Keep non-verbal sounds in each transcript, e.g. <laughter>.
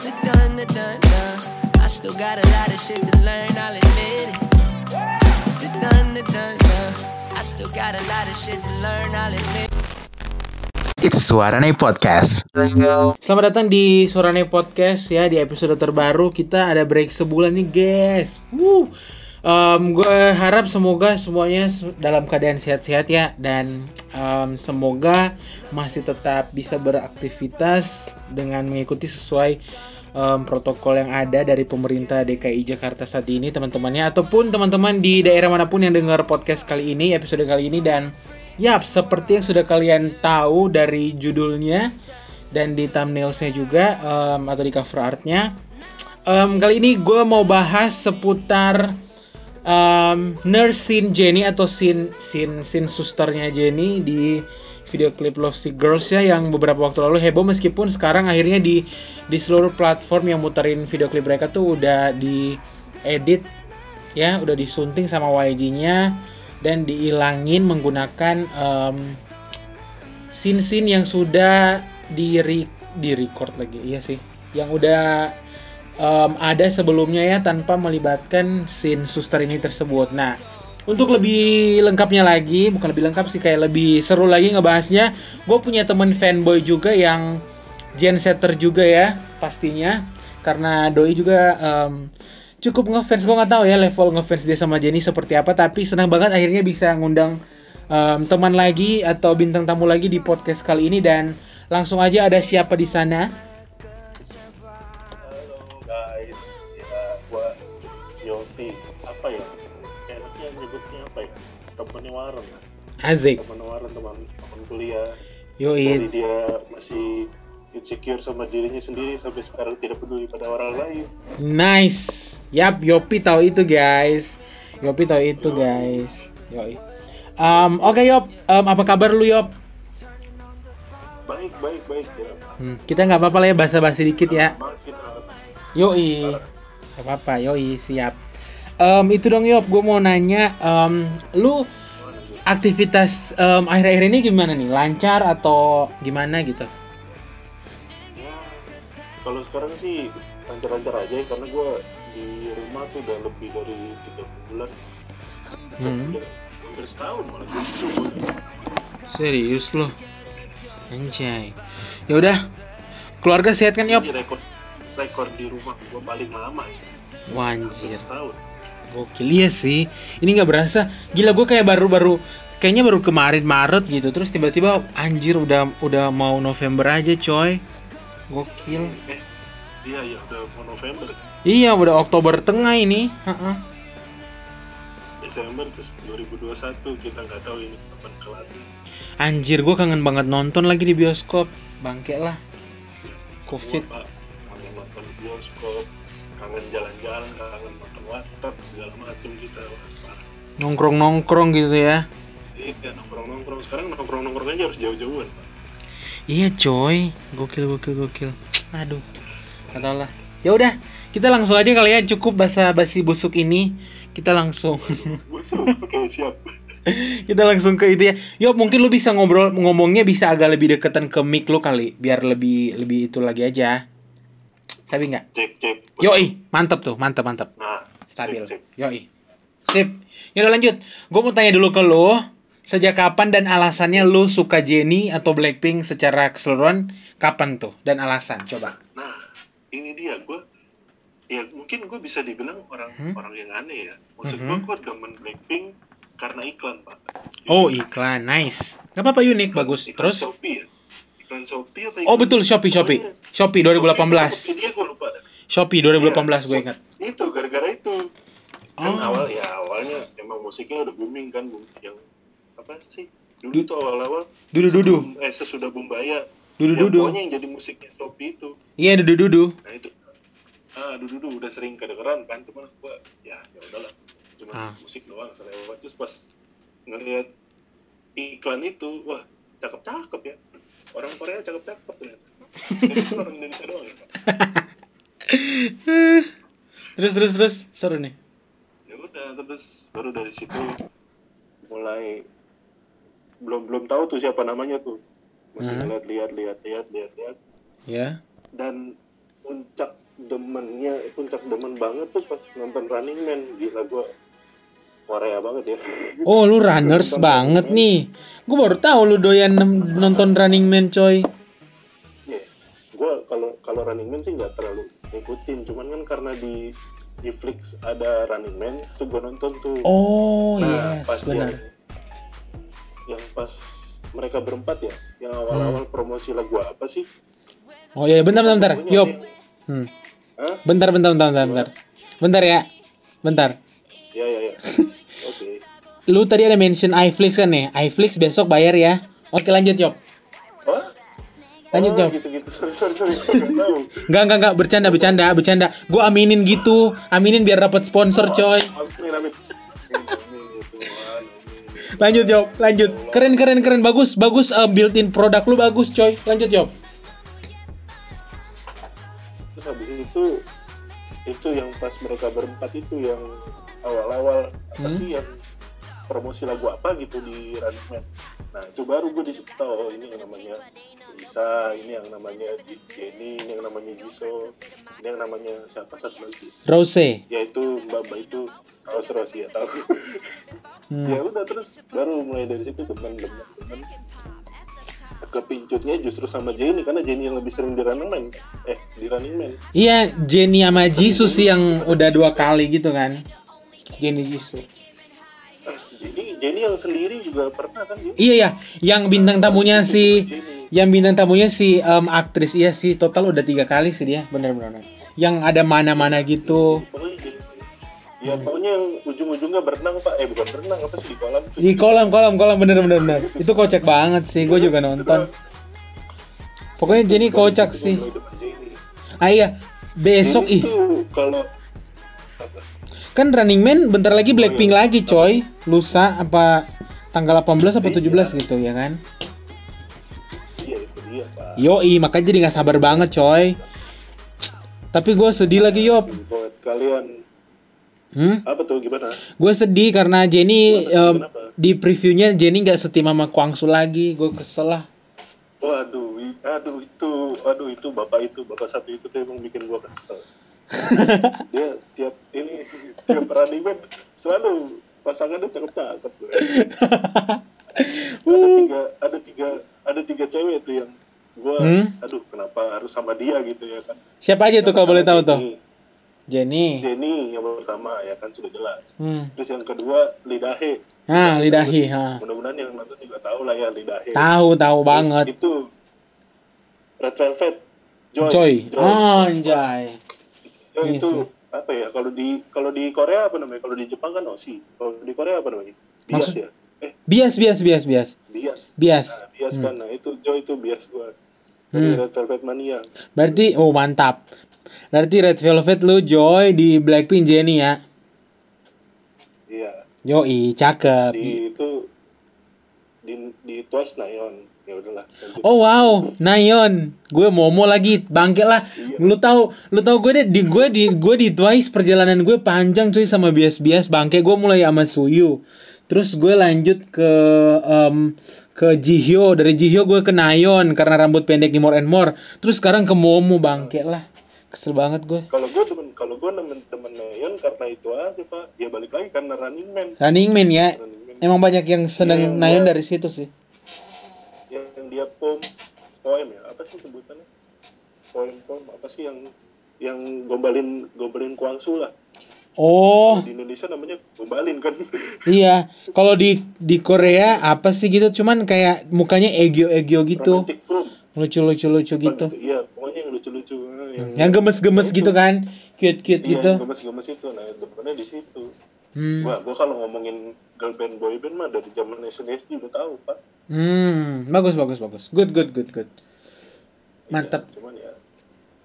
It's the done, the done, done. I still got a lot of shit to learn, I'll admit it. It's the done, the done, done. I still got a lot of shit to learn, I'll admit it. It's Suarane Podcast. Selamat datang di Suarane Podcast ya di episode terbaru kita ada break sebulan nih guys. Woo. Um, gue harap semoga semuanya se- dalam keadaan sehat-sehat ya dan um, semoga masih tetap bisa beraktivitas dengan mengikuti sesuai um, protokol yang ada dari pemerintah DKI Jakarta saat ini teman-temannya ataupun teman-teman di daerah mana pun yang dengar podcast kali ini episode kali ini dan Yap, seperti yang sudah kalian tahu dari judulnya dan di thumbnailsnya juga em, atau di cover artnya. Em, kali ini gue mau bahas seputar em, nurse Jenny atau scene scene scene susternya Jenny di video klip Love Sick Girls ya yang beberapa waktu lalu heboh meskipun sekarang akhirnya di di seluruh platform yang muterin video klip mereka tuh udah diedit ya udah disunting sama YG-nya dan diilangin menggunakan em, scene-scene yang sudah di di record lagi iya sih. Yang udah em, ada sebelumnya ya tanpa melibatkan scene suster ini tersebut. Nah untuk lebih lengkapnya lagi bukan lebih lengkap sih kayak lebih seru lagi ngebahasnya gue punya temen fanboy juga yang gen setter juga ya pastinya. Karena doi juga em, cukup ngefans gue nggak tahu ya level ngefans dia sama Jenny seperti apa tapi senang banget akhirnya bisa ngundang em, teman lagi atau bintang tamu lagi di podcast kali ini dan langsung aja ada siapa di sana Azik temen Warren teman teman kuliah. Dari yoi dia masih insecure sama dirinya sendiri sampai sekarang tidak peduli pada orang lain. nice. Yap Yopi tahu itu guys. Yopi tahu itu guys. Yoi. Em, oke Yop. Em, apa kabar lu Yop? Baik baik baik ya. Hmm, kita nggak apa-apa lah ya basa-basi dikit ya. Yoi, gak apa-apa, yoi siap. Em, itu dong Yop, gue mau nanya, em, lu aktivitas em, akhir-akhir ini gimana nih? Lancar atau gimana gitu? Ya, kalau sekarang sih lancar-lancar aja karena gua di rumah tuh udah lebih dari tiga bulan. Hmm. Hampir setahun malah. Serius lo? Anjay. Ya udah, keluarga sehat kan Yop? Rekor rekor di rumah gua paling lama ya. Wah, Hampir anjir, setahun. Gokil iya sih. Ini nggak berasa. Gila gue kayak baru-baru, kayaknya baru kemarin Maret gitu. Terus tiba-tiba anjir udah udah mau November aja coy. Gokil. Eh, iya ya udah mau November, Iya, udah Oktober tengah ini. Heeh. Desember terus 2021 kita nggak tahu ini kapan kelar. Anjir, gue kangen banget nonton lagi di bioskop. Bangke lah. Covid. Semua, Pak, kangen nonton bioskop, kangen jalan-jalan, Wah, Nongkrong-nongkrong gitu ya. Iya nongkrong-nongkrong sekarang nongkrong-nongkrong aja harus jauh-jauhan. Pak. Iya, coy. Gokil, gokil, gokil. Aduh. Gak tau lah. Ya udah, kita langsung aja kali ya. Cukup basa-basi busuk ini. Kita langsung <laughs> Busuk, oke siap. kita langsung ke itu ya. Yuk, mungkin lu bisa ngobrol ngomongnya bisa agak lebih deketan ke mic lu kali, biar lebih lebih itu lagi aja. Tapi nggak. Cek cek. Yoi, mantap tuh, mantap mantap. Nah, Stabil. cek, cek. Yoi. Sip. Yaudah lanjut. Gue mau tanya dulu ke lu. Sejak kapan dan alasannya lu suka Jennie atau Blackpink secara keseluruhan? Kapan tuh? Dan alasan? Coba. Nah, ini dia gue. Ya mungkin gue bisa dibilang orang Hmm? orang yang aneh ya. Maksud Mhm. gue gue demen Blackpink karena iklan pak. Oh, iklan. Nice. Gak apa-apa unik, bagus. Iklan Terus? Shopee ya? Iklan Shopee apa Oh iklan- betul, Shopee, Shopee. Shopee 2018. Tokopedia gue lupa dah. Shopee 2018 gue Iya, ingat. Itu gara-gara itu. Kan Oh. awal ya awalnya emang musiknya udah booming kan yang apa sih? Dulu tuh awal-awal Dudu-dudu. sebelum- eh sesudah Bumbaya. Dudu-dudu. Yang pokoknya yang jadi musiknya Shopee itu. Iya, dudu-dudu. Nah itu ah dudu udah sering kedengeran kan cuman gua ya ya udahlah cuma Ah. musik doang selewat terus pas ngelihat iklan itu wah cakep cakep ya orang Korea cakep cakep ya itu orang Indonesia doang ya <laughs> terus terus terus seru nih. Udah terus baru dari situ mulai belum belum tahu tuh siapa namanya tuh masih Hmm. ngeliat lihat lihat lihat lihat lihat Ya. dan puncak demennya puncak demen banget tuh pas nonton Running Man gila gue Korea banget ya <laughs> Oh, lu runners banget Man. nih. Gue baru tahu lu doyan nonton Running Man, coy. Iya, gue kalau kalau Running Man sih nggak terlalu ngikutin, cuman kan karena di di Flix ada Running Man, tuh gue nonton tuh. Oh, Nah, yes, benar. Yang, yang pas mereka berempat ya, yang awal-awal Hmm. promosi lagu apa sih? Oh iya, bentar bentar bentar. Yop. ya? Hmm. Hah? Bentar bentar bentar bentar. Bentar, bentar ya. Bentar. Ya ya ya. <laughs> Oke. Lu tadi ada mention iFlix kan nih. iFlix besok bayar ya. Oke, lanjut, Yop. Lanjut, oh. Sorry sorry sorry. Nggak enggak enggak bercanda bercanda bercanda. Gue aminin gitu. Aminin biar dapat sponsor, coy. Amin amin. Amin Tuhan. Amin. Lanjut, Yop. Lanjut. Keren keren keren bagus bagus uh, built-in produk lu bagus, coy. Lanjut, Yop. terus habis itu itu yang pas mereka berempat itu yang awal-awal apa Hmm? sih yang promosi lagu apa gitu di Running Man nah itu baru gue di situ tahu oh ini yang namanya Lisa ini yang namanya Jenny ini yang namanya Jisoo ini yang namanya siapa satu lagi Rose. yaitu mbak mbak itu Rose Rose ya tahu Hmm. ya udah terus baru mulai dari situ teman teman teman kepincutnya justru sama Jenny karena Jenny yang lebih sering di Running Man eh di Running Man Iya, Jenny sama Jisoo sih yang udah dua kali gitu kan. Jenny Jisoo. Jenny yang sendiri juga pernah kan Jenny? Iya ya, yang bintang tamunya si yang bintang tamunya si em, aktris. Iya sih total udah tiga kali sih dia bener-bener yang ada mana-mana gitu. Ya pokoknya yang ujung-ujungnya berenang pak, eh bukan berenang apa sih di kolam tuh? di kolam kolam kolam bener-bener bener. itu kocak banget sih gue juga nonton. Pokoknya Jenny kocak sih. ah iya. Besok ih. kalau kan Running Man bentar lagi Blackpink lagi coy lusa apa tanggal 18 apa 17 gitu ya kan iya itu dia pak. Yoi, makanya jadi nggak sabar banget coy. Tapi gue sedih lagi Yop. Buat kalian Hmm? apa tuh gimana? Gue sedih karena Jenny kenapa? di previewnya Jenny nggak setim sama Kwangsu lagi. Gue kesel lah. Waduh, i- aduh itu, aduh itu bapak itu, bapak satu itu tuh emang bikin gua kesel. <laughs> Dia tiap ini tiap running man selalu pasangannya cakep-cakep. tuh. ada tiga, ada tiga, ada tiga cewek tuh yang gua, Hmm? aduh kenapa harus sama dia gitu ya kan? Siapa aja tuh kalau boleh tahu tuh? Jenny, Jenny. Yang pertama ya kan sudah jelas. Hmm. Terus yang kedua Lidahe. Nah, lidahi, ha. Mudah-mudahan yang nonton juga tahu lah ya Lidahe. Tahu, tahu Terus banget. Itu Red Velvet. Joy. Coy. Joy. Anjay. Ya, itu apa ya? Kalau di kalau di Korea apa namanya? Kalau di Jepang kan Oshi. Kalau di Korea apa namanya? Bias Maksud- ya? Eh, Bias, bias, bias, bias. bias. Bias. Nah, bias Hmm. kan. Nah, itu Joy itu bias gua. Dari Hmm. Red Velvet Mania. Berarti, oh mantap. Berarti Red Velvet lu Joy di Blackpink Jenny ya. Iya. Yoi, cakep. Di itu di di Twice Nayeon. Ya udahlah. lanjut. Oh wow, Nayon, gue momo lagi, bangke lah. Iya. Lu tahu, lu tahu gue deh di gue di gue di Twice perjalanan gue panjang cuy sama bias-bias bangke gue mulai sama Suyu. Terus gue lanjut ke em, ke Jihyo, dari Jihyo gue ke Nayon karena rambut pendek di More and More. Terus sekarang ke Momo bangke lah. Kesel banget gue. Kalau gue temen kalau gue temen-temen Nayeon karena itu aja pak. Ya balik lagi karena Running Man. Running Man ya. Running Man. Emang banyak yang seneng Iya, Nayon dari situ sih. Dia poem poem ya? Apa sih sebutannya? Poem poem apa sih yang yang gombalin gombalin kuangsu lah? Oh, di Indonesia namanya gombalin kan? <laughs> Iya. Kalau di di Korea apa sih gitu? Cuman kayak mukanya egyo-egyo gitu. romantic room lucu-lucu-lucu Apa gitu. iya pokoknya yang lucu-lucu. Yang yang gemes-gemes gitu kan? Cute-cute iya, gitu. yang gemes-gemes itu. Nah depannya di situ hmm. gua gua kalau ngomongin girl band boy band mah dari zaman SNSD udah tahu pak. Hmm bagus bagus bagus. Good good good good. Mantap Iya, cuman ya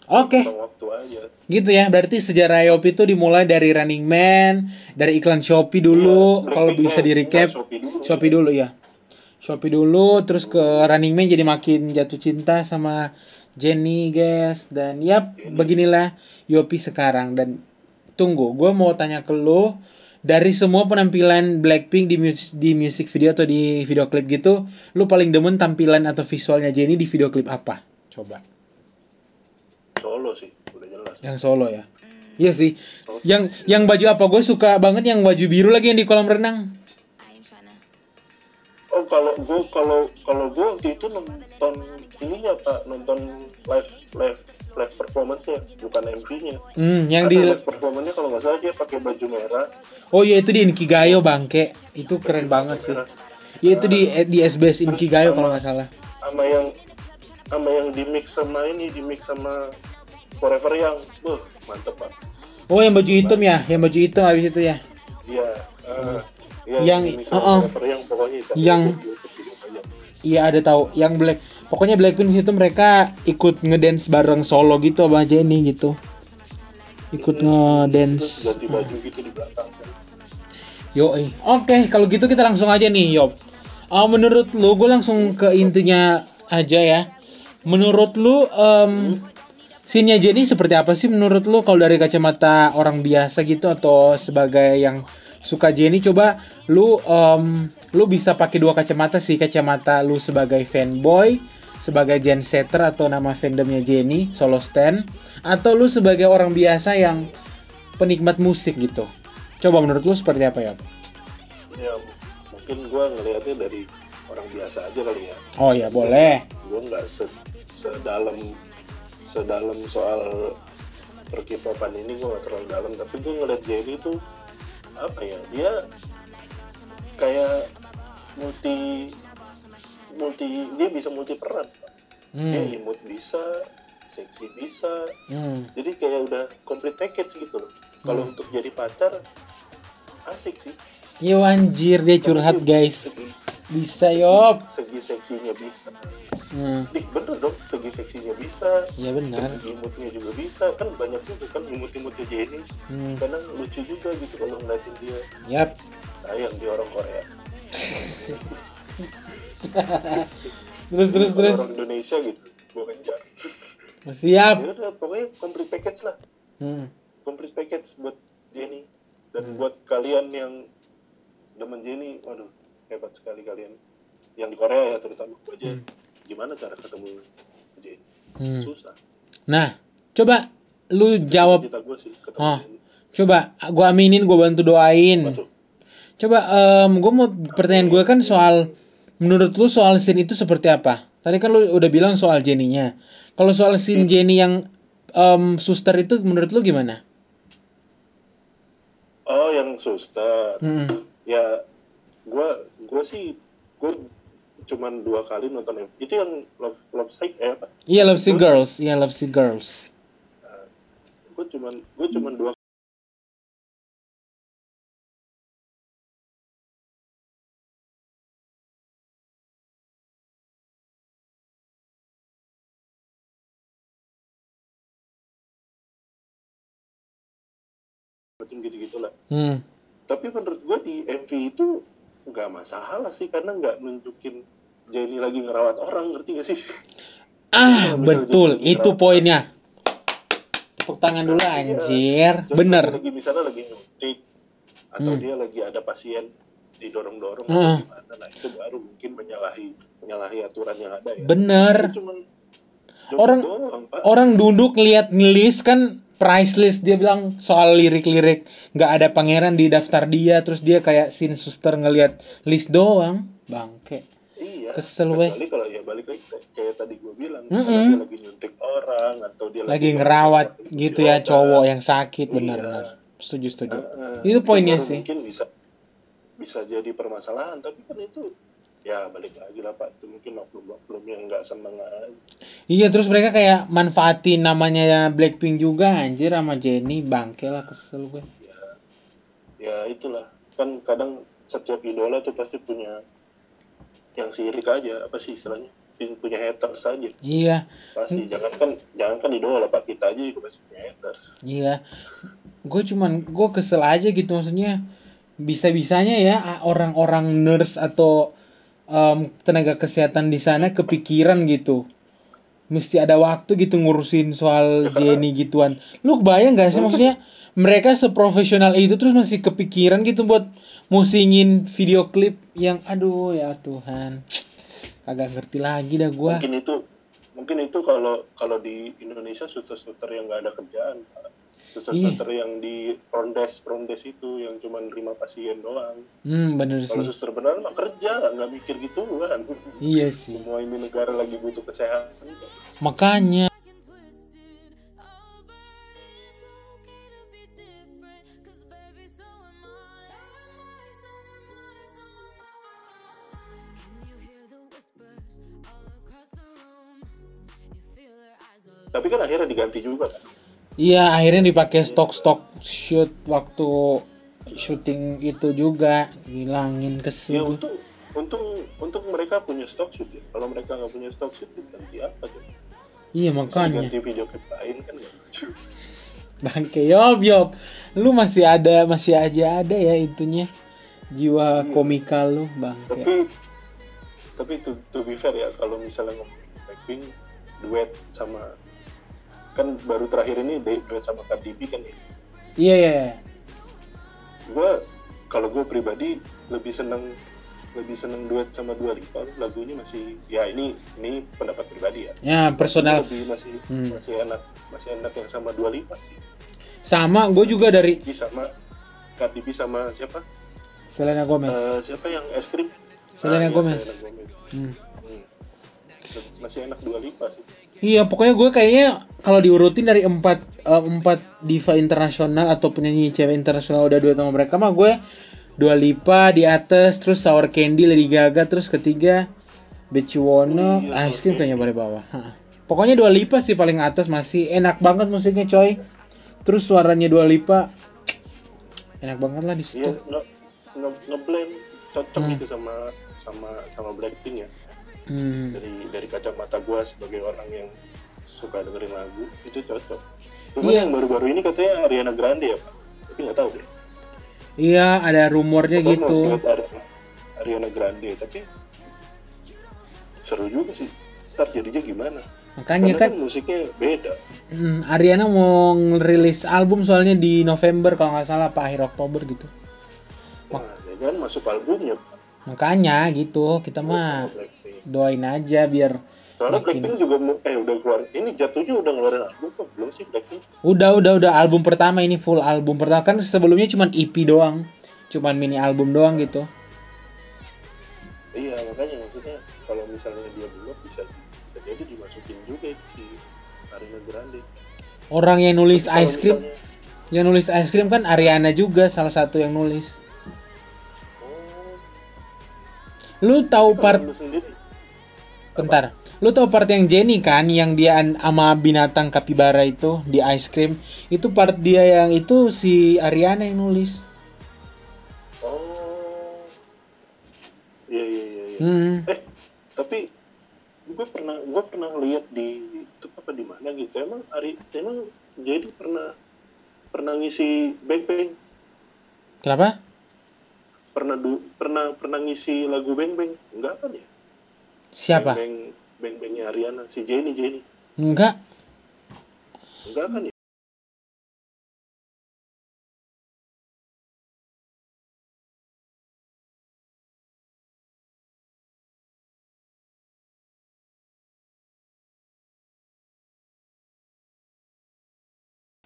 oke. waktu aja. Gitu ya berarti sejarah Yopi itu dimulai dari Running Man dari iklan Shopee dulu. Iya, kalau bisa di recap Shopee dulu. Shopee dulu ya Shopee dulu terus ke Running Man jadi makin jatuh cinta sama Jenny guys dan ya beginilah Yopi sekarang. Dan tunggu gue mau tanya ke lo dari semua penampilan Blackpink di mus- di music video atau di video klip gitu lu paling demen tampilan atau visualnya Jenny di video klip apa coba solo sih udah udah jelas Yang solo ya. Iya sih. Yang yang baju apa gue suka banget yang baju biru lagi yang di kolam renang. Oh kalau gue kalau kalau gue waktu itu nonton ininya pak nonton live live live performance nya bukan MV nya Hmm, yang di live performance nya kalau nggak salah dia pakai baju merah Oh iya itu di Inkigayo bangke. Itu keren banget sih. Iya itu di di SBS Inkigayo kalau nggak salah. sama yang sama yang di mix sama ini di mix sama Forever yang buh mantep pak Oh yang baju hitam ya, yang baju hitam habis itu ya. iya eh, iya, Yang- uh-uh. Forever yang pokoknya Yang-. Iya ada tahu. Yang Black. Pokoknya Blackpink situ mereka ikut ngedance bareng solo gitu sama Jennie gitu. Ikut terus ngedance. ganti baju gitu di belakang Yo, oke kalau gitu kita langsung aja nih, Yop. Ah, menurut lu, gue langsung ke intinya aja ya. Menurut lu, um, scene-nya Jennie seperti apa sih menurut lu kalau dari kacamata orang biasa gitu atau sebagai yang suka Jennie? Coba lu, um, lu bisa pakai dua kacamata sih, kacamata lu sebagai fanboy, sebagai Gen Setter atau nama fandomnya Jennie, solo stand, atau lu sebagai orang biasa yang penikmat musik gitu. Coba menurut lu seperti apa ya? ya mungkin gue ngelihatnya dari orang biasa aja kali ya Oh ya boleh. gue nggak se sedalam sedalam soal perkipopan ini gue nggak terlalu dalam tapi gue ngeliat Jenny itu apa ya dia kayak multi multi dia bisa multi peran dia Hmm. imut bisa seksi bisa Hmm. jadi kayak udah complete package gitu loh kalau Hmm. untuk jadi pacar asik sih Yo anjir dia curhat dia guys. Bisa yop. segi seksinya bisa Hmm. Nih bener dong segi seksinya bisa Iya benar. segi imutnya juga bisa kan banyak juga kan imut-imutnya Jenny Hmm. kadang lucu juga gitu kalau ngeliatin dia Yap. sayang dia orang Korea Terus <laughs> terus terus. orang Indonesia gitu gue kejar Siap. ya udah pokoknya complete package lah Hmm. complete package buat Jenny dan Hmm. buat kalian yang demen Jenny waduh hebat sekali kalian yang di Korea ya terutama gue aja Hmm. gimana cara ketemu Jenny Hmm. susah Nah, coba lu jawab. cita gue sih ketemu Oh. Coba gua aminin, gua bantu doain. Coba em gue mau pertanyaan gue kan soal menurut lu soal scene itu seperti apa? Tadi kan lu udah bilang soal Jenny-nya. Kalau soal scene Jenny yang em, suster itu menurut lu gimana? oh yang suster Hmm. ya gua gua sih gua cuman dua kali nonton itu yang love love sick eh apa Iya Love Sick Girls, iya Love Sick Girls. gua cuman gua cuman dua macam gitu gitulah Hmm. tapi menurut gua di MV itu nggak masalah sih karena nggak nunjukin Jenny lagi ngerawat orang ngerti gak sih Ah, betul. Itu ngerawat. poinnya. Tepuk tangan dulu Iya. anjir. Jadi Bener. lagi misalnya lagi nyuntik atau Hmm. dia lagi ada pasien didorong-dorong Hmm. atau gimana nah itu baru mungkin menyalahi menyalahi aturan yang ada ya Bener. Cuman Orang- doang. Orang duduk ngeliat ngelis kan price list dia bilang soal lirik-lirik nggak ada pangeran di daftar dia terus dia kayak sin suster ngeliat list doang bangke iya kesel weh. kecuali kalau ya balik lagi kayak- tadi gue bilang Mm-mm. misalnya dia lagi nyuntik orang atau dia lagi ngerawat ngelakuin gitu ya obat. cowok yang sakit Iya. benar-benar setuju setuju Heeh. Itu poinnya sih. mungkin bisa bisa jadi permasalahan tapi kan itu ya balik lagi lah pak. Itu mungkin oknum-oknum yang nggak seneng aja. Iya terus mereka kayak manfaatin namanya Blackpink juga anjir sama Jennie. Bangke lah kesel gue. Ya itulah. Kan kadang setiap idola tuh pasti punya yang sirik aja apa sih istilahnya? Punya haters aja. Iya. Pasti. Jangan kan jangan kan idola pak. Kita aja juga pasti punya haters. Iya, gue cuman gue kesel aja gitu. Maksudnya bisa bisanya ya orang-orang nurse atau em, tenaga kesehatan di sana kepikiran gitu, mesti ada waktu gitu ngurusin soal Jenny gituan. Lu bayang gak sih maksudnya mereka seprofesional itu terus masih kepikiran gitu buat musingin video klip yang aduh ya Tuhan, kagak ngerti lagi dah gue. mungkin itu mungkin itu kalau kalau di Indonesia suster-suster yang nggak ada kerjaan. Suster-suster yang di rondes rondes itu yang cuma nerima pasien doang. Hmm, bener kalau sih. suster benar mah kerja nggak mikir gituan. Iya sih. semua ini negara lagi butuh kesehatan. Makanya. Tapi kan akhirnya diganti juga kan Iya, akhirnya dipakai stok-stok shoot waktu syuting itu juga hilangin ya kesel. untuk untung untung mereka punya stok shoot ya kalau mereka nggak punya stok shoot ganti apa tuh Iya makanya. ganti video klip lain kan nggak lucu Bangke yob yob. Lu masih ada masih aja ada ya itunya jiwa komikal lu bangke. tapi tapi to, to be fair ya kalau misalnya ngomongin Blackpink duet sama kan baru terakhir ini du- duet sama Cardi B kan ya Iya iya. iya. gue kalau gue pribadi lebih seneng lebih seneng duet sama Dua Lipa lagunya masih ya ini ini pendapat pribadi ya Ya personal lebih masih Hmm. masih enak masih enak yang sama Dua Lipa sih sama gue juga dari Cardi sama Cardi B sama siapa Selena Gomez. Eh, siapa yang es krim Selena iya, Gomez. Selena Gomez. Hmm. Hmm. masih enak Dua Lipa sih Iya pokoknya gue kayaknya kalau diurutin dari empat eh, empat diva internasional atau penyanyi cewek internasional udah duet sama mereka mah gue Dua Lipa di atas terus Sour Candy Lady Gaga terus ketiga Bechuwono Iya, Ice Cream kayaknya paling bawah. Ha. Pokoknya Dua Lipa sih paling atas masih enak banget musiknya coy. Terus suaranya Dua Lipa enak banget lah di Iya, situ. nge, nge, ngeblend cocok Hmm. gitu sama sama sama Blackpink ya. Hmm. Dari dari kacamata gua sebagai orang yang suka dengerin lagu itu cocok. Cuman Iya. yang baru-baru ini katanya Ariana Grande ya, Pak. Tapi nggak tahu deh. Iya ada rumornya Gua mau gitu. Ariana Grande, tapi seru juga sih. Ntar jadinya gimana? Makanya Karena kan kan musiknya beda. Hmm, Ariana mau ngerilis album soalnya di November kalau nggak salah apa akhir Oktober gitu. Nah, ya kan masuk albumnya. Pak. Makanya gitu kita mah. Doain aja biar Soalnya makin- Blackpink juga eh udah keluar. Ini jatuhnya udah ngeluarin album kok belum sih Blackpink? udah udah udah album pertama ini full album pertama kan sebelumnya cuman EP doang, cuman mini album doang gitu. Iya makanya maksudnya kalau misalnya dia belum bisa bisa jadi dimasukin juga si Ariana Grande. Orang yang nulis Tapi ice cream, misalnya- yang nulis ice cream kan Ariana juga salah satu yang nulis. Oh, Lu tahu part lu sendiri bentar. Lu tahu part yang Jenny kan yang dia sama binatang kapibara itu di ice cream. Itu part dia yang itu si Ariana yang nulis. Oh. Iya iya iya iya. Hmm. Eh, tapi gue pernah gue pernah lihat di itu apa di mana gitu. Emang Ari emang jadi pernah pernah ngisi Bang Bang Kenapa? pernah du, pernah pernah ngisi lagu Bang Bang enggak kan ya? Siapa? Bang Bang Bangnya Ariana si Jenny Jenny Enggak. enggak kan ya?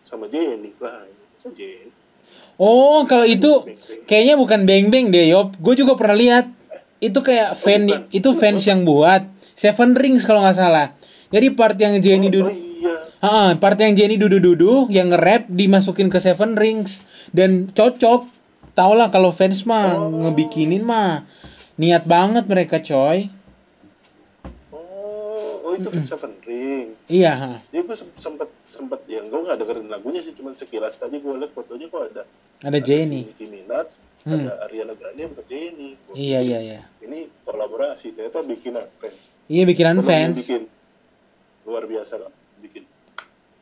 sama Jenny lah Jenny Oh, kalau itu kayaknya bukan Beng Beng deh, Yop. Gue juga pernah lihat. Itu kayak fan bukan. itu fans yang buat Seven Rings kalau nggak salah. Jadi part yang Jenny oh, duduk, iya Ah, part yang Jenny duduk-duduk, yang nge-rap dimasukin ke Seven Rings dan cocok. Tau lah kalau fans mah Oh. ngebikinin mah niat banget mereka coy. oh oh itu Fit Seven Ring Iya. ha. ya gue sempet sempet ya gue nggak dengerin lagunya sih cuma sekilas tadi gue liat fotonya kok ada Ada Jenny. si Nicki Minaj Hmm. ada Ariana Grande sama Jenny Gua Iya iya iya. ini kolaborasi ternyata bikinan fans Iya bikinan dia fans. bikin luar biasa lah bikin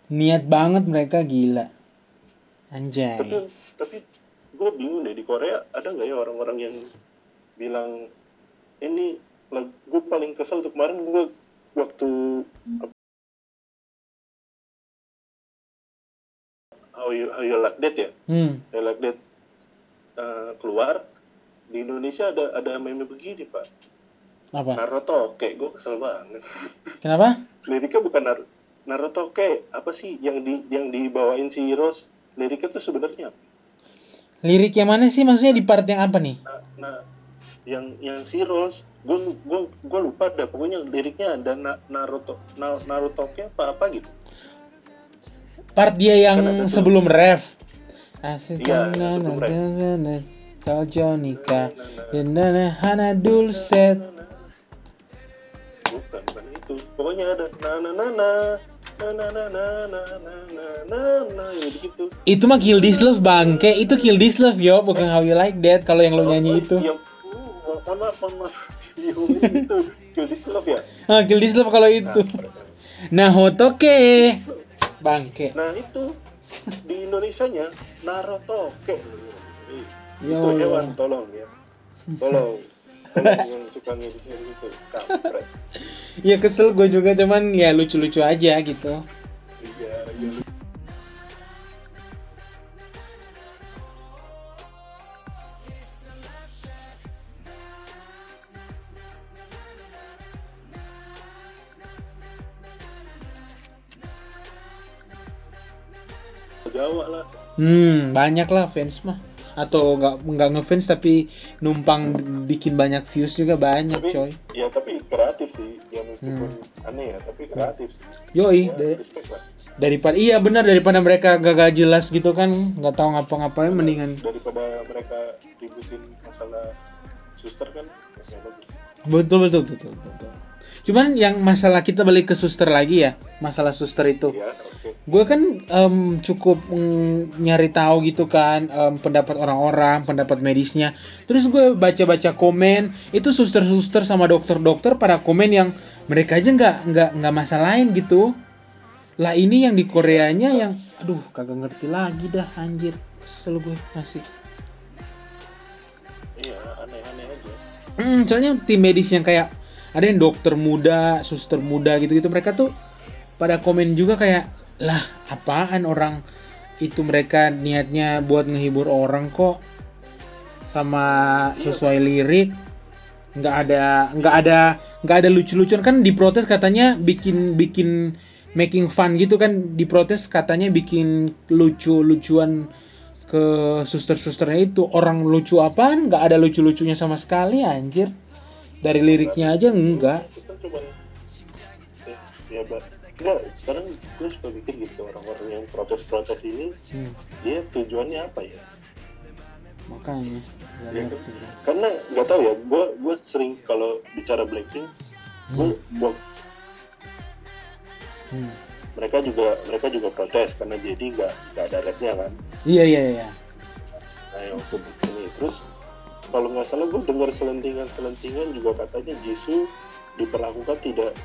Niat banget mereka gila. Anjay. tapi tapi gue bingung deh di Korea ada nggak ya orang-orang yang bilang ini gue paling kesel tuh kemarin gue waktu How You, How You Like That ya Hmm. You Like That uh, keluar di Indonesia ada ada meme begini pak Apa? Naruto kayak gue kesel banget <laughs> Kenapa? liriknya bukan Nar Naruto kayak apa sih yang di yang dibawain si Rose liriknya tuh sebenarnya? Lirik yang mana sih? Maksudnya di part yang apa nih? nah, nah yang yang si Rose gue gue gue lupa dah pokoknya liriknya ada na, Naruto na, Naruto apa apa gitu Part dia yang Kan sebelum ref. Asik Iya, yang. Kau Jonika Dendana Hana Dulcet bukan bukan itu pokoknya ada na na na na na na na na na na na na na gitu Itu mah Kill This Love bangke Itu Kill This Love yo. Bukan How You Like That Kalau yang lo nyanyi itu. ya, uh, mohon maaf Iya, itu? Kill This Love ya? Ah, Kill This Love kalau itu. Nah Hotoke. Bangke nah itu di Indonesianya Naruto kayak Ya itu hewan tolong ya. Tolong. Tolong yang suka ngedit gitu kampret. Ya kesel gue juga Cuman ya lucu-lucu aja gitu. Iya iya Jawa lah. Hmm banyak lah fans mah. Atau nggak nggak ngefans tapi numpang bikin banyak views juga banyak tapi coy. ya tapi kreatif sih. Ya meskipun aneh ya tapi kreatif sih. Yoi ya, da- respect lah. daripada iya benar daripada mereka gagal jelas gitu kan nggak tahu ngapa-ngapain mendingan. Daripada mereka ributin masalah suster kan ya betul betul betul betul, betul. cuman yang masalah kita balik ke suster lagi ya masalah suster itu. Ya oke gue kan em, cukup mm, nyari tahu gitu kan em, pendapat orang-orang pendapat medisnya. Terus gue baca-baca komen itu suster-suster sama dokter-dokter pada komen yang mereka aja nggak nggak nggak masalahin gitu. Lah ini yang di Koreanya yang aduh kagak ngerti lagi dah anjir. Kesel gue masih. Iya aneh-aneh aja. Hmm, soalnya tim medis yang kayak ada yang dokter muda, suster muda gitu-gitu mereka tuh pada komen juga kayak lah apaan orang itu mereka niatnya buat ngehibur orang kok? Sama sesuai lirik? Nggak ada nggak ada nggak ada lucu-lucuan. Kan diprotes katanya bikin bikin making fun gitu kan. Diprotes katanya bikin lucu-lucuan ke suster-susternya itu. Orang lucu apaan? Nggak ada lucu-lucunya sama sekali anjir. Dari liriknya aja enggak enggak sekarang gue suka mikir gitu orang-orang yang protes-protes ini Hmm, dia tujuannya apa ya? Makanya Ya, karena nggak tahu ya gue gue sering kalau bicara Blackpink gue gua- Hmm. mereka juga mereka juga protes karena jadi nggak nggak ada rapnya kan? Iya iya iya. Nah yang waktu ini. Terus kalau nggak salah gue dengar selentingan selentingan juga katanya Jisoo diperlakukan tidak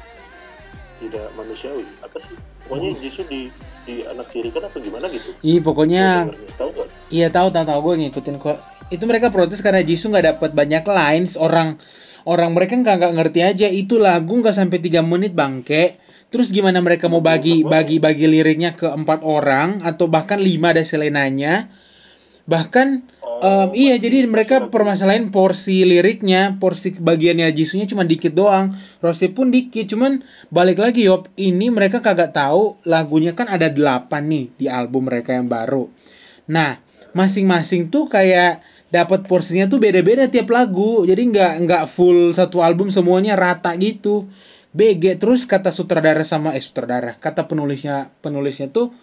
tidak manusiawi. Apa sih? Pokoknya Jisoo di di anak tiri kan apa gimana gitu? Ih pokoknya dengernya. tahu nggak? Iya tahu tahu tahu. Gue ngikutin kok. Itu mereka protes karena Jisoo nggak dapat banyak lines. Orang orang mereka nggak nggak ngerti aja. Itu lagu nggak sampai tiga menit bangke. Terus gimana mereka mau bagi bagi bagi liriknya ke empat orang atau bahkan lima ada selenanya. Bahkan em, iya jadi mereka permasalahin porsi liriknya, porsi bagiannya Jisoo-nya cuma dikit doang. Rose pun dikit, cuman balik lagi yop, ini mereka kagak tahu lagunya kan ada delapan nih di album mereka yang baru. Nah, masing-masing tuh kayak dapat porsinya tuh beda-beda tiap lagu. Jadi nggak nggak full satu album semuanya rata gitu. BG terus kata sutradara sama eh sutradara, kata penulisnya penulisnya tuh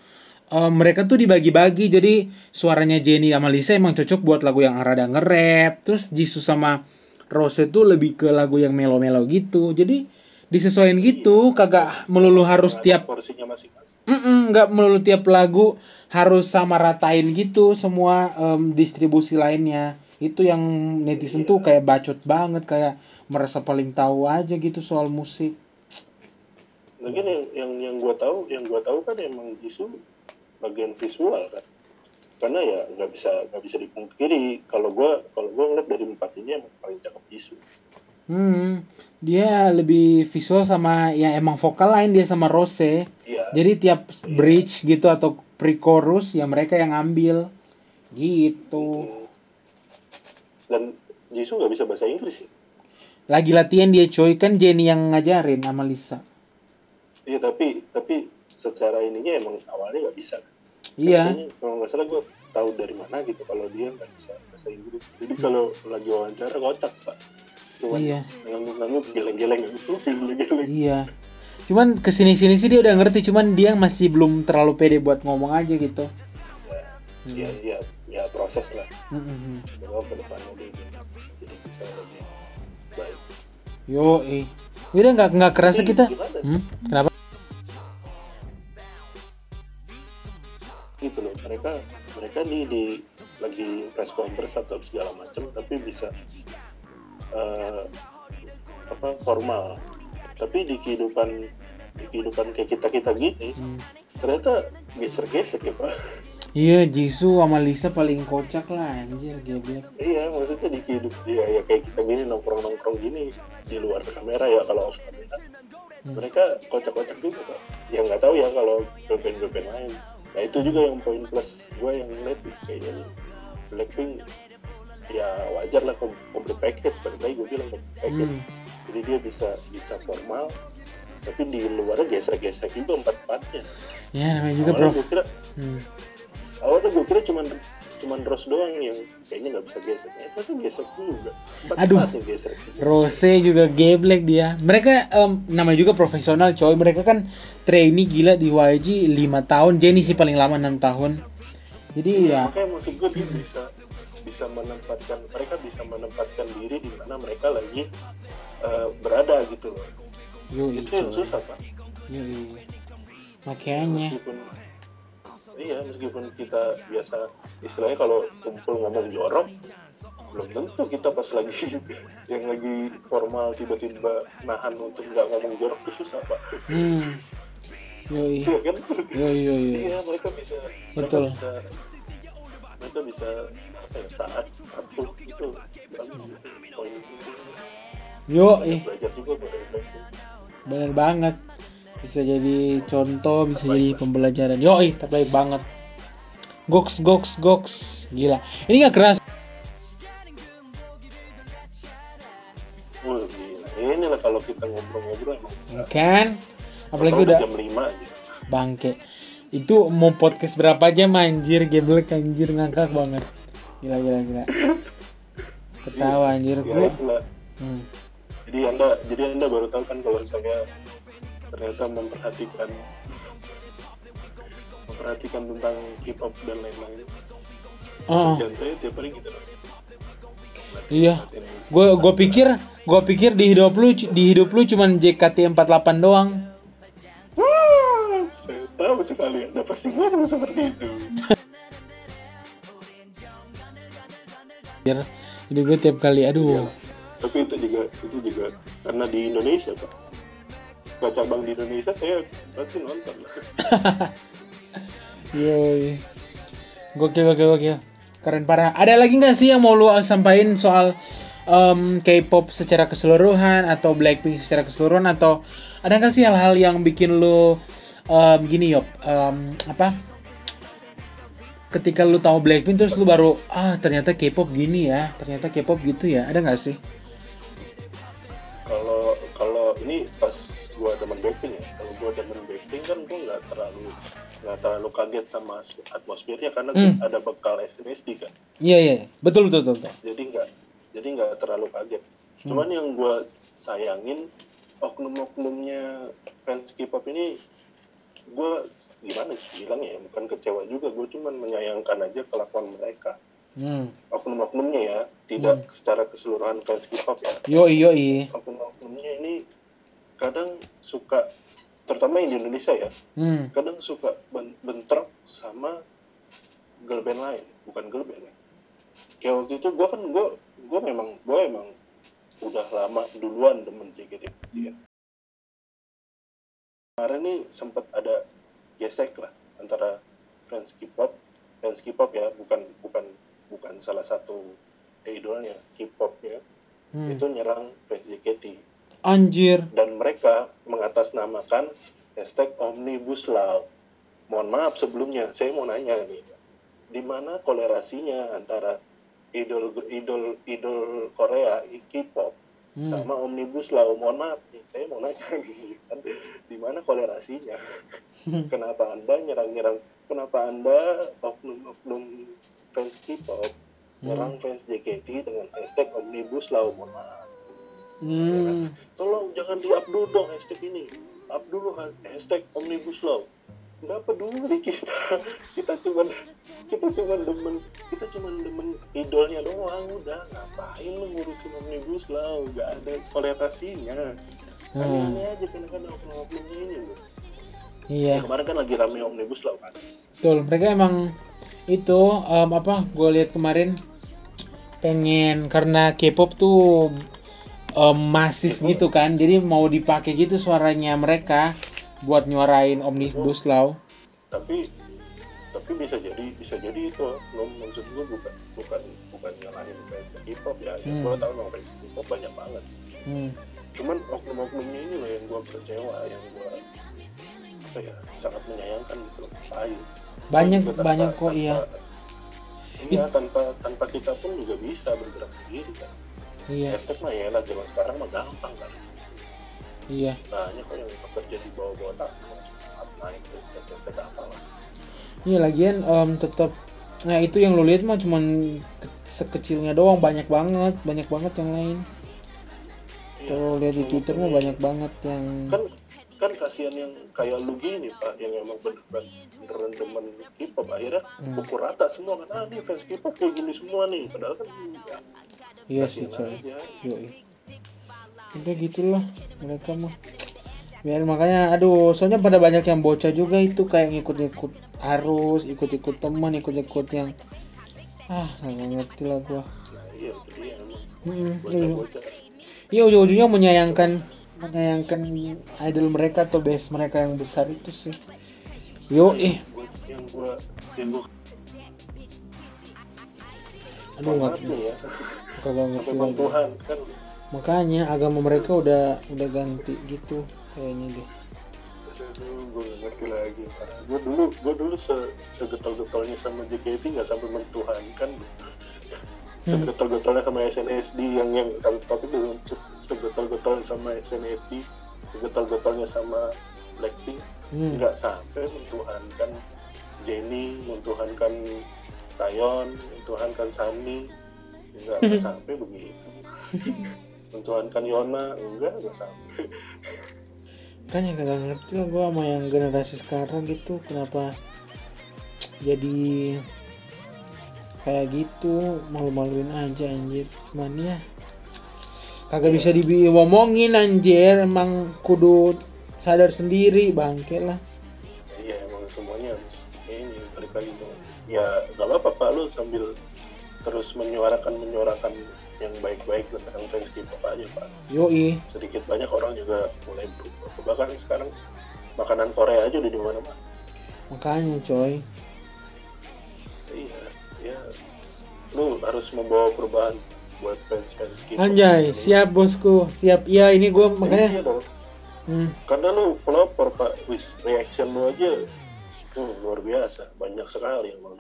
eh, mereka tuh dibagi-bagi. Jadi suaranya Jenny sama Lisa emang cocok buat lagu yang rada nge-rap. Terus Jisoo sama Rose tuh lebih ke lagu yang melo-melo gitu. Jadi disesuaikan gitu, kagak melulu harus Ada tiap porsinya masing-masing nggak melulu tiap lagu harus sama ratain gitu semua em, distribusi lainnya itu yang netizen tuh kayak bacot banget kayak merasa paling tahu aja gitu soal musik mungkin yang yang yang gue tahu yang gue tahu kan emang Jisoo bagian visual kan. Karena ya nggak bisa nggak bisa dipungkiri kalau gue kalau gue ngeliat dari empat ini emang paling cakep Jisoo hmm dia lebih visual sama ya emang vokal lain dia sama Rose. Iya. Jadi tiap bridge gitu atau pre-chorus ya mereka yang ambil gitu. Dan Jisoo nggak bisa bahasa Inggris sih lagi latihan dia coy kan Jenny yang ngajarin sama Lisa. Iya tapi tapi secara ininya emang awalnya nggak bisa. Iya. Kayaknya kalau nggak salah gue tahu dari mana gitu kalau dia nggak bisa bahasa Inggris. Jadi kalau lagi wawancara kocak pak. Cuman Iya. ngangguk-ngangguk geleng-geleng. Gitu geleng-geleng. Iya. Cuman ke sini sini sih dia udah ngerti cuman dia masih belum terlalu pede buat ngomong aja gitu. Ya ya ya proses lah. Mm-mm. bahwa ke depannya dia jadi bisa lebih baik. Yo eh udah nggak nggak kerasa kita. hmm? kenapa di lagi press conference atau segala macam tapi bisa eh, apa formal. Tapi di kehidupan di kehidupan kayak kita kita gini Hmm. ternyata geser gesek ya pak. Iya Jisoo sama Lisa paling kocak lah anjir geblek iya maksudnya di kehidup ya, ya kayak kita gini nongkrong nongkrong gini di luar kamera ya kalau off kamera mereka kocak kocak juga pak. Ya nggak tahu ya kalau band band lain nah itu juga yang poin plus gue yang ngeliat kayaknya nih Blackpink ya wajar lah kom- komplit package balik lagi gue bilang komplit package Hmm. jadi dia bisa bisa formal tapi di luarnya gesek-gesek juga empat empatnya ya namanya juga awalnya bro gue kira hmm. awalnya gue kira cuman cuman Rose doang yang kayaknya nggak bisa gesek ya tapi gesek juga? Empat Aduh. gesek Rose juga geblek dia. Mereka em, namanya juga profesional coy. Mereka kan trainee gila di YG 5 tahun. Jenny sih paling lama 6 tahun. Jadi ya. makanya maksud gue dia bisa bisa menempatkan mereka bisa menempatkan diri di mana mereka lagi eh, berada gitu loh. Yoi itu yang susah pak. Yoi. Makanya. Meskipun iya meskipun kita biasa istilahnya kalau kumpul ngomong jorok belum tentu kita pas lagi <laughs> yang lagi formal tiba-tiba nahan untuk nggak ngomong jorok itu susah pak. Hmm. Yoi. Iya kan? Yoi yoi yoi. iya mereka bisa Betul. mereka bisa mereka bisa apa ya taat patuh itu poin itu yoi. Belajar juga dari Blackpink. bener banget bisa jadi contoh bisa jadi pembelajaran. Yoi terbaik banget. Goks goks goks. Gila. Ini nggak keras. Gila. ini lah kalau kita ngobrol-ngobrol emang. Kan? Apalagi udah jam 5 aja. Bangke. Itu mau podcast berapa jam anjir? Geblek anjir. Ngangkak banget. Gila gila gila. Ketawa anjir. Ya gua itulah hmm. jadi anda jadi anda baru tahu kan kalau saya ternyata memperhatikan memperhatikan tentang K-pop dan lain-lain. Oh. Kerjaan saya tiap hari gitu. Loh iya. Gue gue pikir gue pikir di hidup lu di hidup lu cuman JKT48 doang. Wah, saya tahu sekali anda pasti ngomong seperti itu. Jadi gue tiap kali aduh. Tapi itu juga itu juga karena di Indonesia pak Gak cabang di Indonesia saya pasti nonton <laughs> Yoi. Gokil gokil gokil. Keren parah. Ada lagi nggak sih yang mau lu sampaikan soal em, K-pop secara keseluruhan atau Blackpink secara keseluruhan atau ada nggak sih hal-hal yang bikin lu em, gini yop em, apa? Ketika lu tahu Blackpink terus lu baru ah ternyata K-pop gini ya, ternyata K-pop gitu ya. Ada nggak sih? kalau kalau ini pas gua demen Blackpink ya kalau gua demen Blackpink kan gua nggak terlalu nggak terlalu kaget sama atmosfernya karena Hmm. ada bekal SNSD kan Iya iya, betul betul betul. betul. jadi nggak jadi nggak terlalu kaget cuman yang gua sayangin oknum-oknumnya fans K-pop ini gua gimana sih bilang ya bukan kecewa juga gue cuman menyayangkan aja kelakuan mereka Hmm. oknum-oknumnya ya tidak secara keseluruhan fans K-pop ya Yoi yoi. oknum-oknumnya ini kadang suka terutama yang di Indonesia ya Hmm. kadang suka ben- bentrok sama girl band lain bukan girl band ya. kayak waktu itu gue kan gue gue memang gue emang udah lama duluan demen JKT48 ya. kemarin nih sempat ada gesek lah antara fans K-pop fans K-pop ya bukan bukan bukan salah satu idolnya K-pop ya Hmm. itu nyerang fans JKT Anjir. dan mereka mengatasnamakan hashtag Omnibus Law. Mohon maaf sebelumnya, saya mau nanya nih, di mana kolerasinya antara idol idol idol Korea K-pop sama omnibus law? Mohon maaf nih saya mau nanya <laughs> nih kan. Di mana kolerasinya? Kenapa anda nyerang-nyerang? Kenapa anda oknum-oknum fans K-pop nyerang fans JKT dengan hashtag omnibus law? Mohon maaf Hmm. tolong jangan di up dulu dong hashtag ini. Up dulu ha- hashtag omnibus law. Nggak peduli <laughs> kita. Kita cuma kita cuma demen kita cuma demen idolnya doang. Udah ngapain lu ngurusin omnibus law? Nggak ada kolerasinya Hmm. aneh aja kadang-kadang oknum-oknumnya ini loh. Iya. kemarin kan lagi rame omnibus law kan? Betul, mereka emang itu em, apa? Gue lihat kemarin pengen karena K-pop tuh em, masif gitu kan, jadi mau dipakai gitu suaranya mereka buat nyuarain omnibus law. tapi tapi bisa jadi bisa jadi itu lo maksud gue bukan bukan bukan nyalahin fans K-pop ya yang Hmm. gue tahu memang fans K-pop banyak banget Hmm. cuman oknum-oknumnya ini loh yang gue kecewa yang gue apa ya sangat menyayangkan gitu Ngapain? Banyak Juga banyak kok iya. iya tanpa tanpa kita pun juga bisa bergerak sendiri kan Iya, hashtag mah ya lah zaman sekarang mah gampang kan iya. banyak kok yang bekerja di bawah-bawah tak naik hashtag hashtag apa lah Iya lagian em, tetap nah itu yang lu lihat mah cuman ke- sekecilnya doang banyak banget, banyak banget yang lain. Iya, Kalau lihat di Twitter mah banyak banget yang kan kan kasihan yang kayak lu gini pak yang emang bener-bener beneran demen K-pop akhirnya Hmm. pukul rata semua kan ah nih fans K-pop kayak gini semua nih padahal kan ya, iya sih coy. aja Yoi. Udah gitulah mereka mah. Biar makanya aduh, soalnya pada banyak yang bocah juga itu kayak ngikut-ngikut arus, ikut-ikut teman, ikut-ikut yang ah nggak ngerti lah gua. iya iya. Iya ujung-ujungnya menyayangkan menyayangkan idol mereka atau base mereka yang besar itu sih. Yo eh, Gua- yang gua yang gua aduh nggak ya kagak ngerti lagi. Tuhan kan Makanya agama mereka udah udah ganti gitu kayaknya deh. gue ngerti lagi gue dulu gue dulu se segetol-getolnya sama JKT nggak sampai mentuhan kan segetol-getolnya sama SNSD yang yang tapi se- segetol-getolnya sama SNSD segetol-getolnya sama Blackpink Hmm. nggak sampai mentuhankan Jennie mentuhankan Taeyeon mentuhankan Sunny nggak sampai begitu. <laughs> Mentuhankan Yona enggak nggak sampai. Kan yang kagak ngerti lah gua sama yang generasi sekarang gitu kenapa jadi kayak gitu malu-maluin aja anjir. Cuman ya kagak bisa diomongin anjir. Emang kudu sadar sendiri bangke lah. Iya emang semuanya harus ini balik lagi. Ya nggak apa-apa pak lu sambil terus menyuarakan menyuarakan yang baik-baik tentang fans K-pop aja pak. yoi Sedikit banyak orang juga mulai berubah. Bahkan sekarang makanan Korea aja udah di mana-mana. makanya coy Iya, ya lu harus membawa perubahan buat fans fans K-pop. anjay siap bosku siap iya ini gua Iya makanya dong. hmm, Karena lu pelopor pak, wis reaction lu aja tuh luar biasa, banyak sekali yang kan.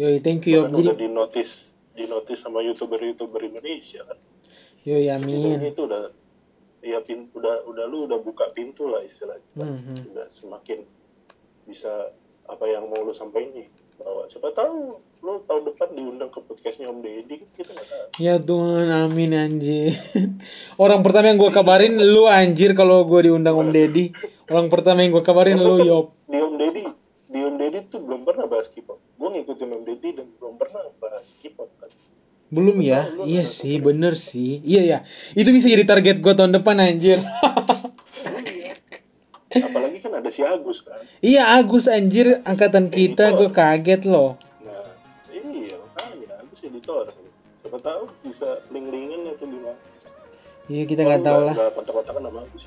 Yoi thank you Yob. jadi udah di notice di notice sama youtuber-youtuber Indonesia kan. yoi Jadi amin itu udah ya pin, udah udah lu udah buka pintu lah istilahnya. Hmm, hmm. Udah semakin bisa apa yang mau lu sampaikan bahwa siapa tahu lu tahun depan diundang ke podcastnya Om Deddy kita nggak tahu. Ya Tuhan, amin anjir. <laughs> Orang pertama yang gue kabarin lu anjir kalau gue diundang Om Deddy. Orang pertama yang gue kabarin lu <laughs> Yop. Di Om Deddy Deddy tuh belum pernah bahas K-pop. Gue ngikutin Om Deddy dan belum pernah bahas K-pop kan. Belum ya? Iya sih, bener sih. Iya ya. Itu bisa jadi target gue tahun depan anjir. Apalagi kan ada si Agus kan. iya Agus anjir angkatan kita gue kaget loh. Nah, iya makanya Agus editor. Siapa tahu bisa link-linkin itu di mana. Iya kita nggak tahu lah. Kontak-kontakan sama Agus.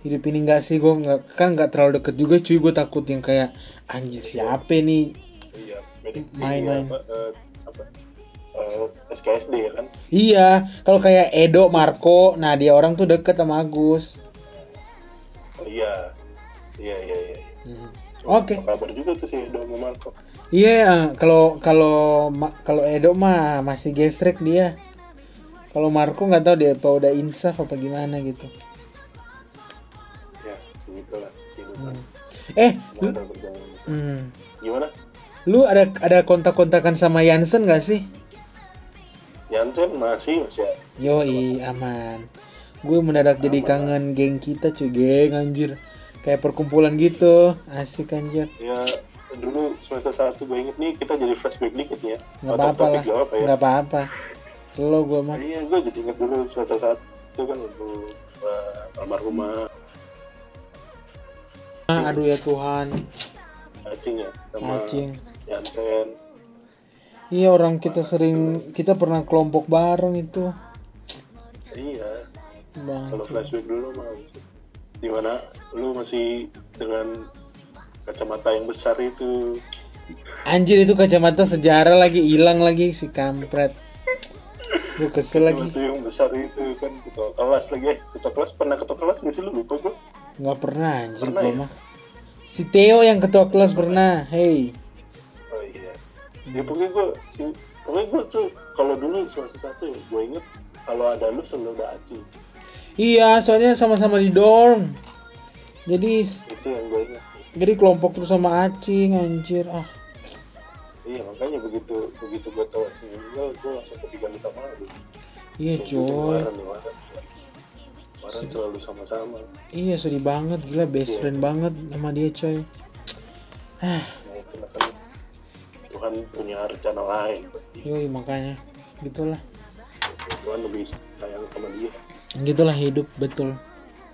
Hidup ini nggak sih gue nggak kan nggak terlalu deket juga cuy gue takut yang kayak anjir siapa nih Iya, Main-main. apa, eh, apa eh, SKSD ya kan. Iya, kalau kayak Edo, Marco, nah dia orang tuh deket sama Agus. Oh, iya, iya, iya, iya. Oke. Apa kabar juga tuh si Edo sama Marco. Iya, kalau kalau ma- kalau Edo mah masih gesrek dia. Kalau Marco nggak tahu dia apa udah insaf apa gimana gitu. Kehidupan Eh, lu, hmm, gimana lu ada ada kontak-kontakan sama Yansen gak sih? Jansen masih masih ada. Yoi, aman. Gue mendadak jadi kangen geng kita cuy, geng anjir. Kayak perkumpulan gitu, asik anjir. ya dulu semester satu gue inget nih kita jadi flashback dikit ya of apa-apa lah, gak apa ya nggak apa-apa. Slow gue mah. iya gue jadi inget dulu semester satu kan untuk uh, almarhumah Ah, aduh ya Tuhan, Acing ya sama acing. Jansen Iya orang kita sering kita pernah kelompok bareng itu. iya Bang. kalau flashback dulu mah di mana lu masih dengan kacamata yang besar itu Anjir itu kacamata sejarah lagi hilang lagi si kampret. Gue kesel lagi. kacamata yang besar itu kan ketua kelas lagi ketua kelas pernah ketua kelas nggak sih lu lupa gue Nggak pernah anjir Pernah gua ya? mah. Si Theo yang ketua kelas pernah. Hey. oh iya ya pokoknya gue pokoknya gue tuh kalau dulu semester satu ya gue inget kalau ada lu selalu ada Acing Iya, soalnya sama-sama di dorm. Jadi itu yang gue inget jadi kelompok terus sama Acing anjir. Ah, iya makanya begitu begitu gue tahu Acing meninggal gue langsung kepikiran sama lu iya coy. Waran selalu sama-sama Iya sedih banget, gila best friend banget sama dia coy. Ah, nah kan Tuhan punya rencana lain pasti yoi makanya gitulah. Tuhan lebih sayang sama dia Gitulah hidup betul.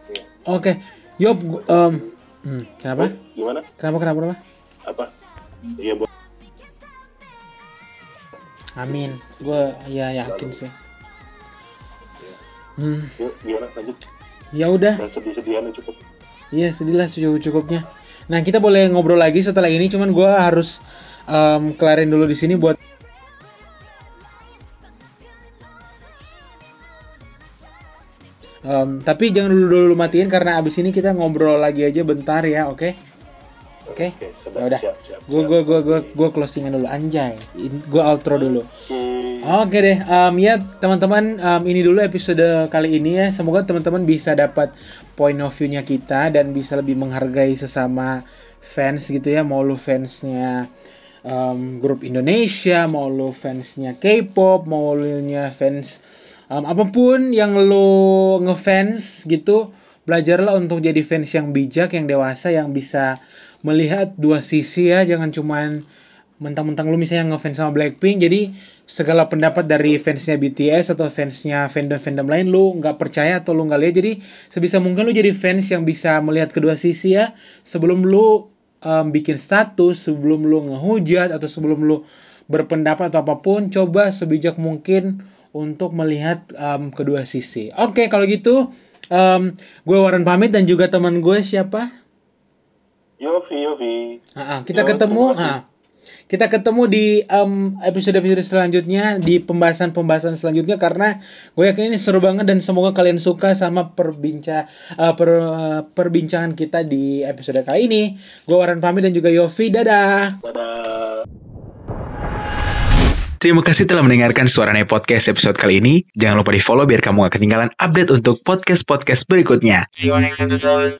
Iya. Oke, Yop, gu- em, hmm, kenapa? gimana Kenapa kenapa kenapa? apa iya Amin. Gue ya yakin sih. Hmm, yuk gimana lanjut ya udah. dan sedih-sedihan cukup Iya sedih lah cukup cukupnya. Nah kita boleh ngobrol lagi setelah ini, cuman gue harus em, kelarin dulu di sini buat. Em, tapi jangan dulu dulu matiin karena abis ini kita ngobrol lagi aja bentar ya, oke? Oke. sedap Ya udah. siap siap Gue gue gue gue gue closingan dulu anjay. Gue outro dulu. Oke. Oke deh, em, ya teman-teman em, ini dulu episode kali ini ya. Semoga teman-teman bisa dapat point of view-nya kita dan bisa lebih menghargai sesama fans gitu ya. Mau lu fansnya em, grup Indonesia, mau lu fansnya K-pop, mau lu nya fans em, apa pun yang lu ngefans gitu, belajarlah untuk jadi fans yang bijak, yang dewasa, yang bisa melihat dua sisi ya. Jangan cuman mentang-mentang lu misalnya ngefans sama Blackpink jadi segala pendapat dari fansnya BTS atau fansnya fandom-fandom lain lu nggak percaya atau lu nggak lihat jadi sebisa mungkin lu jadi fans yang bisa melihat kedua sisi ya sebelum lu um, bikin status sebelum lu ngehujat atau sebelum lu berpendapat atau apa pun coba sebijak mungkin untuk melihat um, kedua sisi oke kalau gitu um, gue Warren pamit dan juga teman gue siapa Yofi Yofi Ah, ah, kita Ya, ketemu ah, kita ketemu di em, episode-episode selanjutnya di pembahasan-pembahasan selanjutnya karena gue yakin ini seru banget dan semoga kalian suka sama perbinca eh, per- eh, perbincangan kita di episode kali ini. Gue Warren pamit dan juga Yofi, dadah. dadah Terima kasih telah mendengarkan Suarane Podcast episode kali ini. Jangan lupa di follow biar kamu gak ketinggalan update untuk podcast-podcast berikutnya. See you next episode.